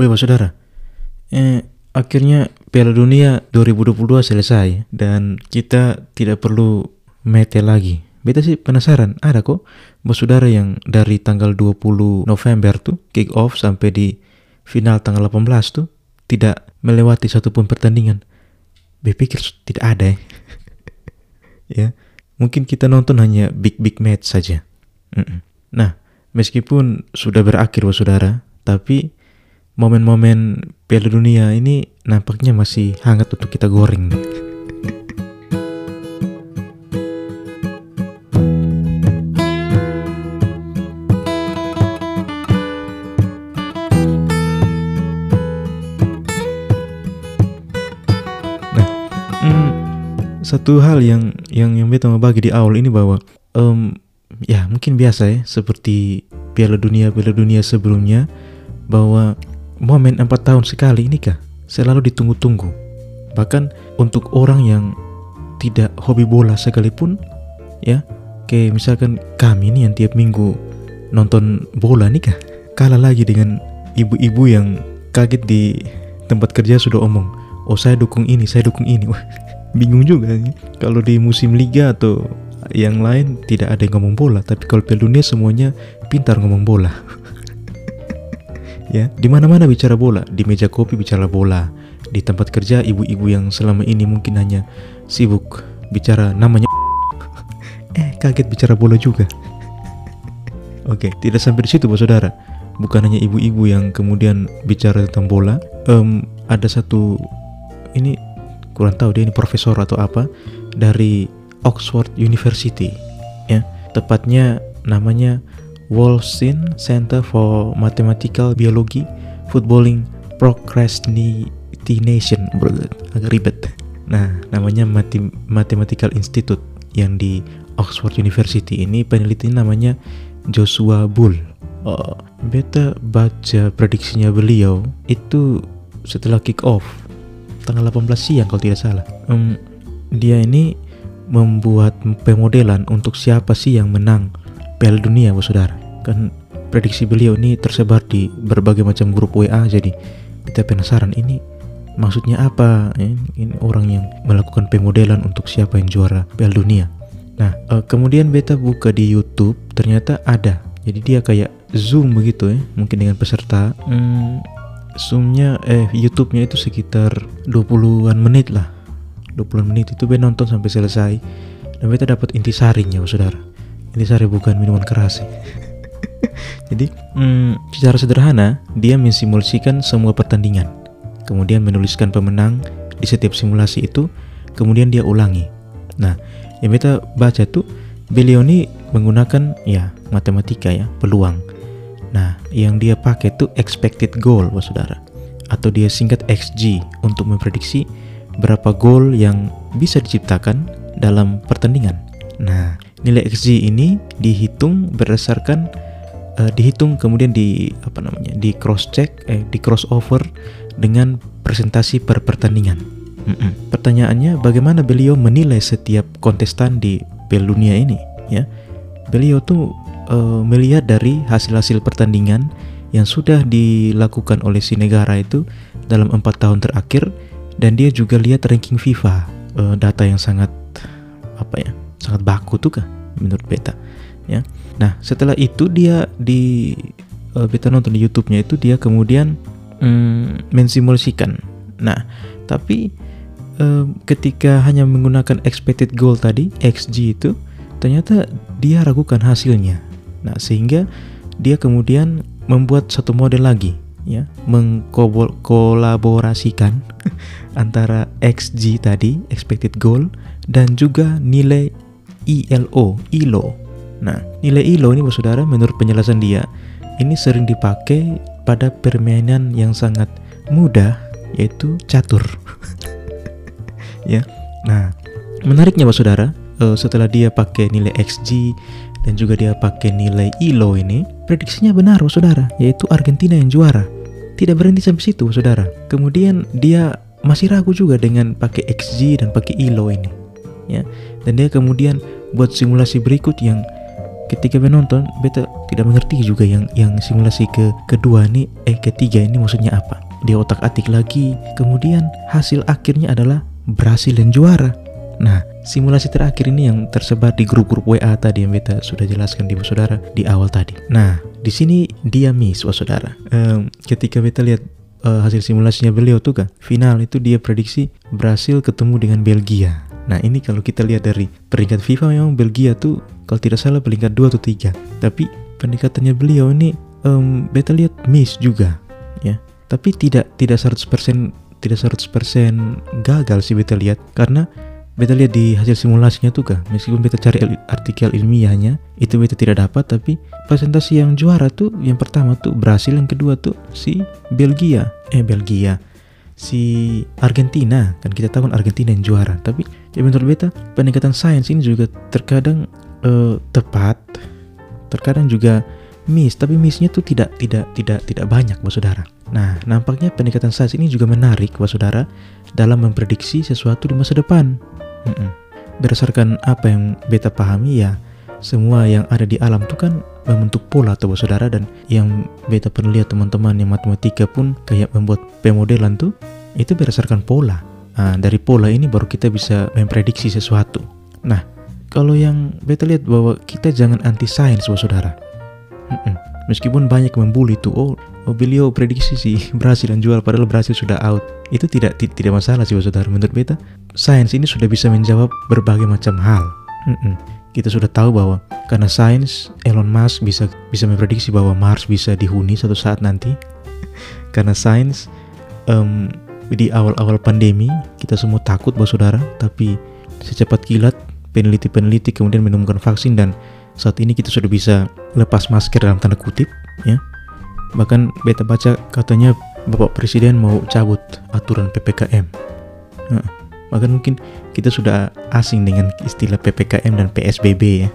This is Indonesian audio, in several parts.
Woi, Saudara. Eh, akhirnya Piala Dunia 2022 selesai dan kita tidak perlu mete lagi. Beta sih penasaran, ada kok bos saudara yang dari tanggal 20 November tuh kick off sampai di final tanggal 18 tuh tidak melewati satupun pertandingan. Beta pikir tidak ada ya. ya, mungkin kita nonton hanya big big match saja. Nah, meskipun sudah berakhir bos saudara, tapi momen-momen Piala Dunia ini nampaknya masih hangat untuk kita goreng. Nah, hmm, satu hal yang yang yang beta mau bagi di awal ini bahwa um, ya mungkin biasa ya seperti Piala Dunia Piala Dunia sebelumnya bahwa momen empat tahun sekali ini kah selalu ditunggu-tunggu. Bahkan untuk orang yang tidak hobi bola sekalipun, ya, kayak misalkan kami nih yang tiap minggu nonton bola nih kah, kalah lagi dengan ibu-ibu yang kaget di tempat kerja sudah omong, oh saya dukung ini, saya dukung ini. Wah, bingung juga nih. Kalau di musim liga atau yang lain tidak ada yang ngomong bola, tapi kalau Piala Dunia semuanya pintar ngomong bola. ya di mana mana bicara bola di meja kopi bicara bola di tempat kerja ibu-ibu yang selama ini mungkin hanya sibuk bicara namanya eh kaget bicara bola juga. Oke tidak sampai di situ bos saudara. Bukan hanya ibu-ibu yang kemudian bicara tentang bola. Um, ada satu ini kurang tahu dia ini profesor atau apa dari Oxford University ya. Tepatnya namanya Wolfsin Center for Mathematical Biology Footballing Procrastination agak ribet. Nah namanya Matem Mathematical Institute yang di Oxford University ini penelitinya namanya Joshua Bull. Oh, beta baca prediksinya beliau itu setelah kick off tanggal 18 siang kalau tidak salah. Um, dia ini membuat pemodelan untuk siapa sih yang menang Piala Dunia, bos saudara. Kan prediksi beliau ini tersebar di berbagai macam grup WA, jadi kita penasaran ini maksudnya apa? Eh, ini orang yang melakukan pemodelan untuk siapa yang juara Piala Dunia. Nah, eh, kemudian beta buka di YouTube, ternyata ada. Jadi dia kayak zoom begitu ya, mungkin dengan peserta. Hmm, zoomnya, eh YouTube-nya itu sekitar 20-an menit lah. 20 menit itu beta nonton sampai selesai dan beta dapat intisarinya, saudara ini sari bukan minuman keras sih. Jadi, hmm, secara sederhana, dia mensimulasikan semua pertandingan, kemudian menuliskan pemenang di setiap simulasi itu, kemudian dia ulangi. Nah, yang kita baca tuh, beliau ini menggunakan ya matematika ya, peluang. Nah, yang dia pakai tuh expected goal, bos saudara, atau dia singkat XG untuk memprediksi berapa gol yang bisa diciptakan dalam pertandingan. Nah, nilai XG ini dihitung berdasarkan uh, dihitung kemudian di apa namanya di cross check eh di crossover dengan presentasi per pertandingan. Mm -mm. Pertanyaannya bagaimana beliau menilai setiap kontestan di Piala Dunia ini ya. Beliau tuh uh, melihat dari hasil-hasil pertandingan yang sudah dilakukan oleh si negara itu dalam empat tahun terakhir dan dia juga lihat ranking FIFA uh, data yang sangat apa ya sangat baku tuh kah menurut beta ya nah setelah itu dia di uh, beta nonton di YouTube-nya itu dia kemudian mm, mensimulasikan nah tapi uh, ketika hanya menggunakan expected goal tadi XG itu ternyata dia ragukan hasilnya nah sehingga dia kemudian membuat satu model lagi ya mengkolaborasikan antara XG tadi expected goal dan juga nilai ILO, ILO. Nah, nilai ILO ini saudara menurut penjelasan dia ini sering dipakai pada permainan yang sangat mudah yaitu catur. ya. Nah, menariknya Pak Saudara, uh, setelah dia pakai nilai XG dan juga dia pakai nilai ILO ini, prediksinya benar Pak Saudara, yaitu Argentina yang juara. Tidak berhenti sampai situ Saudara. Kemudian dia masih ragu juga dengan pakai XG dan pakai ILO ini. Ya. Dan dia kemudian buat simulasi berikut yang ketika menonton beta tidak mengerti juga yang yang simulasi ke kedua ini eh ketiga ini maksudnya apa. Dia otak atik lagi kemudian hasil akhirnya adalah berhasil dan juara. Nah simulasi terakhir ini yang tersebar di grup-grup WA tadi yang beta sudah jelaskan di saudara di awal tadi. Nah di sini dia miss saudara. Um, ketika beta lihat uh, hasil simulasinya beliau tuh kan final itu dia prediksi berhasil ketemu dengan Belgia Nah ini kalau kita lihat dari peringkat FIFA memang Belgia tuh kalau tidak salah peringkat 2 atau 3 Tapi pendekatannya beliau ini um, beta lihat miss juga ya. Tapi tidak tidak 100% tidak 100% gagal sih beta lihat. Karena beta lihat di hasil simulasinya tuh kah meskipun beta cari artikel ilmiahnya itu beta tidak dapat. Tapi presentasi yang juara tuh yang pertama tuh Brasil yang kedua tuh si Belgia. Eh Belgia. Si Argentina. Kan kita tahu kan Argentina yang juara. Tapi ya menurut beta pendekatan sains ini juga terkadang uh, tepat terkadang juga miss tapi missnya tuh tidak tidak tidak tidak banyak bos saudara nah nampaknya pendekatan sains ini juga menarik bos saudara dalam memprediksi sesuatu di masa depan mm -mm. berdasarkan apa yang beta pahami ya semua yang ada di alam itu kan membentuk pola atau saudara dan yang beta pernah lihat teman-teman yang matematika pun kayak membuat pemodelan tuh itu berdasarkan pola. Nah, dari pola ini baru kita bisa memprediksi sesuatu. Nah, kalau yang beta lihat bahwa kita jangan anti sains, saudara. Mm-mm. Meskipun banyak membuli tuh, oh, oh beliau prediksi sih berhasil dan jual padahal berhasil sudah out. Itu tidak tidak masalah sih, saudara. Menurut beta, sains ini sudah bisa menjawab berbagai macam hal. Mm-mm kita sudah tahu bahwa karena sains Elon Musk bisa bisa memprediksi bahwa Mars bisa dihuni suatu saat nanti karena sains um, di awal-awal pandemi kita semua takut bahwa saudara tapi secepat kilat peneliti-peneliti kemudian menemukan vaksin dan saat ini kita sudah bisa lepas masker dalam tanda kutip ya bahkan beta baca katanya Bapak Presiden mau cabut aturan PPKM nah, bahkan mungkin kita sudah asing dengan istilah PPKM dan PSBB ya.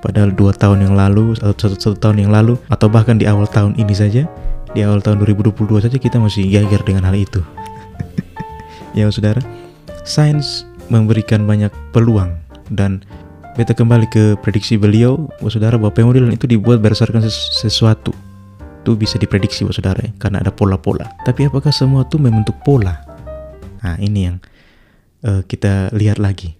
Padahal dua tahun yang lalu atau satu, satu tahun yang lalu atau bahkan di awal tahun ini saja di awal tahun 2022 saja kita masih gagal dengan hal itu. ya saudara, sains memberikan banyak peluang dan kita kembali ke prediksi beliau, bahwa saudara bahwa pemodelan itu dibuat berdasarkan sesuatu itu bisa diprediksi bahwa saudara karena ada pola-pola. Tapi apakah semua itu membentuk pola? Nah ini yang uh, kita lihat lagi.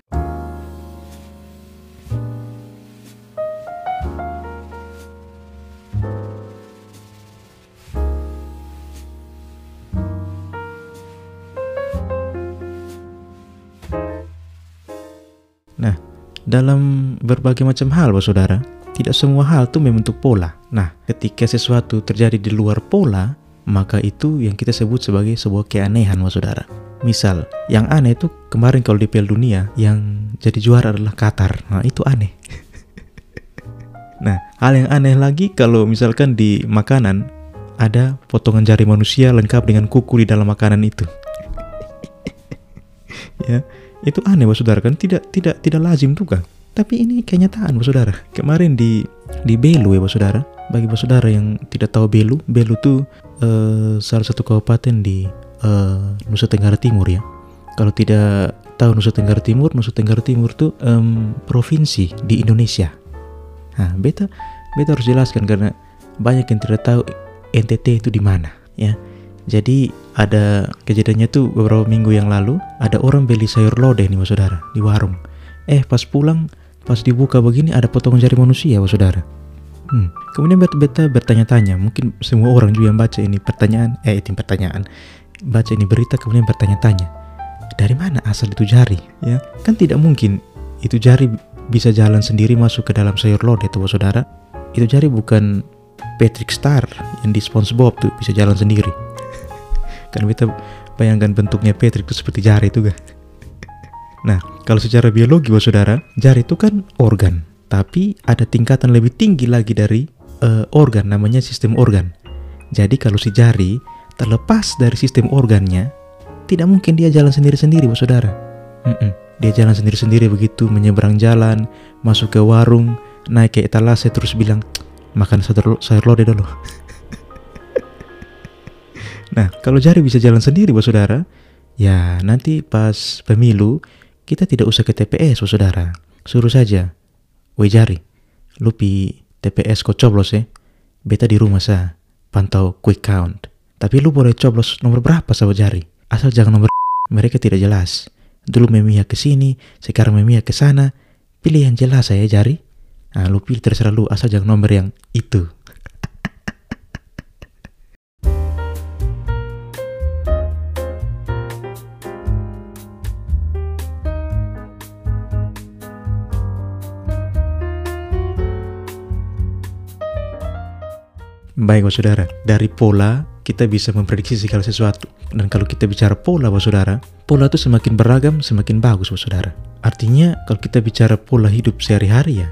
Dalam berbagai macam hal, Bapak Saudara, tidak semua hal itu membentuk pola. Nah, ketika sesuatu terjadi di luar pola, maka itu yang kita sebut sebagai sebuah keanehan, Bapak Saudara. Misal, yang aneh itu kemarin kalau di Piala Dunia yang jadi juara adalah Qatar. Nah, itu aneh. nah, hal yang aneh lagi kalau misalkan di makanan ada potongan jari manusia lengkap dengan kuku di dalam makanan itu. ya, itu aneh, Bos Saudara kan tidak tidak tidak lazim juga. Tapi ini kenyataan, Bos Saudara. Kemarin di di Belu ya, Bos Saudara. Bagi Bos Saudara yang tidak tahu Belu, Belu itu uh, salah satu kabupaten di uh, Nusa Tenggara Timur ya. Kalau tidak tahu Nusa Tenggara Timur, Nusa Tenggara Timur itu um, provinsi di Indonesia. Nah, beta beta harus jelaskan karena banyak yang tidak tahu NTT itu di mana ya. Jadi ada kejadiannya tuh beberapa minggu yang lalu ada orang beli sayur lodeh nih saudara di warung. Eh pas pulang pas dibuka begini ada potongan jari manusia saudara. Hmm. Kemudian beta, beta bertanya-tanya, mungkin semua orang juga yang baca ini pertanyaan, eh ini pertanyaan, baca ini berita kemudian bertanya-tanya dari mana asal itu jari ya kan tidak mungkin itu jari bisa jalan sendiri masuk ke dalam sayur lodeh tuh saudara itu jari bukan Patrick Star yang di SpongeBob tuh bisa jalan sendiri kan kita bayangkan bentuknya Patrick itu seperti jari itu kan nah kalau secara biologi saudara jari itu kan organ tapi ada tingkatan lebih tinggi lagi dari uh, organ namanya sistem organ jadi kalau si jari terlepas dari sistem organnya, tidak mungkin dia jalan sendiri-sendiri, bos saudara. Mm-mm. Dia jalan sendiri-sendiri begitu, menyeberang jalan, masuk ke warung, naik ke etalase terus bilang, makan sayur, sayur lodeh dulu. nah, kalau jari bisa jalan sendiri, bos saudara, ya nanti pas pemilu kita tidak usah ke TPS, bos saudara. Suruh saja, woi jari, lu pi TPS kau coblos ya? Beta di rumah sa pantau quick count. Tapi lu boleh coblos nomor berapa sama jari? Asal jangan nomor mereka tidak jelas. Dulu memihak ke sini sekarang memihak ke sana. Pilih yang jelas saya jari. Nah lu pilih terserah lu asal jangan nomor yang itu Baik, Bapak Saudara. Dari pola, kita bisa memprediksi segala sesuatu. Dan kalau kita bicara pola, Bapak Saudara, pola itu semakin beragam, semakin bagus, Bapak Saudara. Artinya, kalau kita bicara pola hidup sehari-hari ya,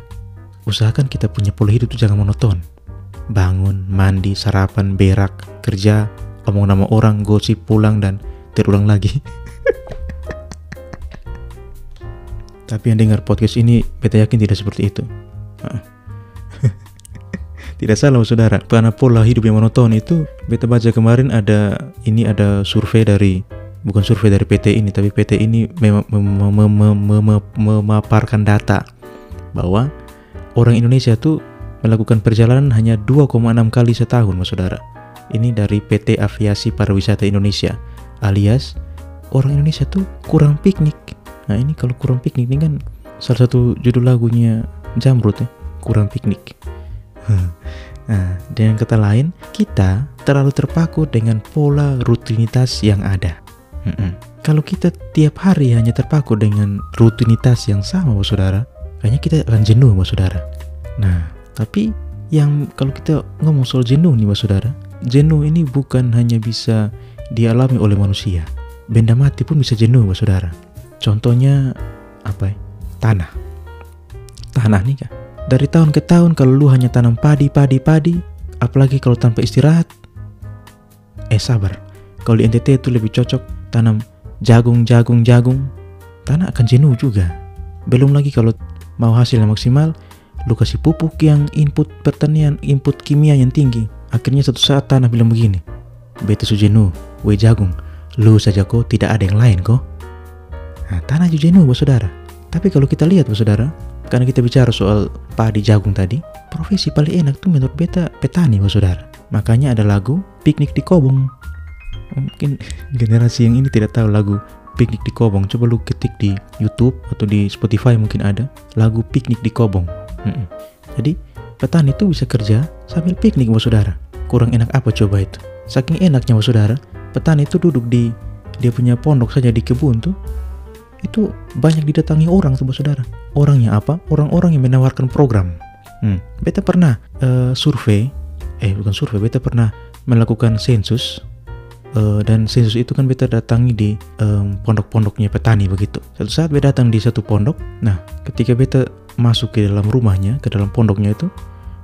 usahakan kita punya pola hidup itu jangan monoton. Bangun, mandi, sarapan, berak, kerja, omong nama orang, gosip, pulang, dan terulang lagi. Tapi yang dengar podcast ini, beta yakin tidak seperti itu. Tidak salah saudara, karena pola hidup yang monoton itu beta baca kemarin ada ini ada survei dari bukan survei dari PT ini tapi PT ini memaparkan data bahwa orang Indonesia tuh melakukan perjalanan hanya 2,6 kali setahun mas saudara. Ini dari PT Aviasi Pariwisata Indonesia alias orang Indonesia tuh kurang piknik. Nah ini kalau kurang piknik ini kan salah satu judul lagunya Jamrut ya, kurang piknik. Nah, dengan kata lain, kita terlalu terpaku dengan pola rutinitas yang ada. Mm-mm. Kalau kita tiap hari hanya terpaku dengan rutinitas yang sama, bos saudara, kayaknya kita akan jenuh, bos saudara. Nah, tapi yang kalau kita ngomong soal jenuh nih, bos saudara, jenuh ini bukan hanya bisa dialami oleh manusia. Benda mati pun bisa jenuh, bos saudara. Contohnya apa ya? Tanah. Tanah nih kak dari tahun ke tahun kalau lu hanya tanam padi, padi, padi, apalagi kalau tanpa istirahat, eh sabar. Kalau di NTT itu lebih cocok tanam jagung, jagung, jagung, tanah akan jenuh juga. Belum lagi kalau mau hasil yang maksimal, lu kasih pupuk yang input pertanian, input kimia yang tinggi. Akhirnya satu saat tanah bilang begini, beta su jenuh, we jagung, lu saja kok tidak ada yang lain kok. Nah, tanah jenuh, bos saudara. Tapi kalau kita lihat, bos saudara, karena kita bicara soal padi jagung tadi, profesi paling enak tuh menurut beta petani, bos saudara. Makanya ada lagu Piknik di Kobong. Mungkin generasi yang ini tidak tahu lagu Piknik di Kobong. Coba lu ketik di YouTube atau di Spotify mungkin ada lagu Piknik di Kobong. Hmm. Jadi petani itu bisa kerja sambil piknik, bos saudara. Kurang enak apa coba itu? Saking enaknya, bos saudara, petani itu duduk di dia punya pondok saja di kebun tuh itu banyak didatangi orang tuh saudara. Orangnya apa? Orang-orang yang menawarkan program. Hmm. Beta pernah uh, survei, eh bukan survei, beta pernah melakukan sensus uh, dan sensus itu kan beta datangi di um, pondok-pondoknya petani begitu. Satu saat beta datang di satu pondok, nah ketika beta masuk ke dalam rumahnya, ke dalam pondoknya itu,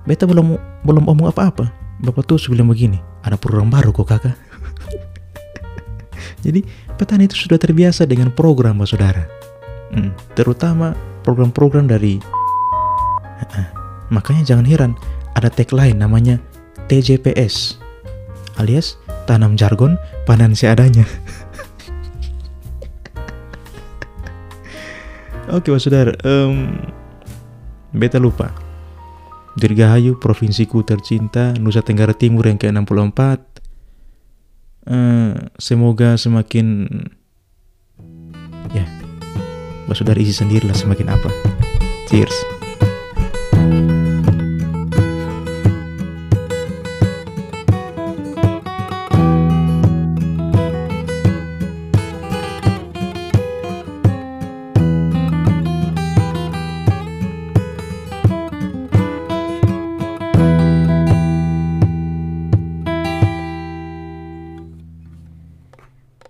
beta belum belum omong apa-apa. Bapak tuh bilang begini, ada program baru kok kakak. Jadi petani itu sudah terbiasa dengan program, Pak Saudara. Hmm, terutama program-program dari makanya jangan heran ada tagline namanya TJPS alias tanam jargon panen seadanya. Oke, Pak Saudara, um, beta lupa. Dirgahayu, provinsiku tercinta, Nusa Tenggara Timur yang ke-64, uh, semoga semakin ya saudara isi sendirilah semakin apa. Cheers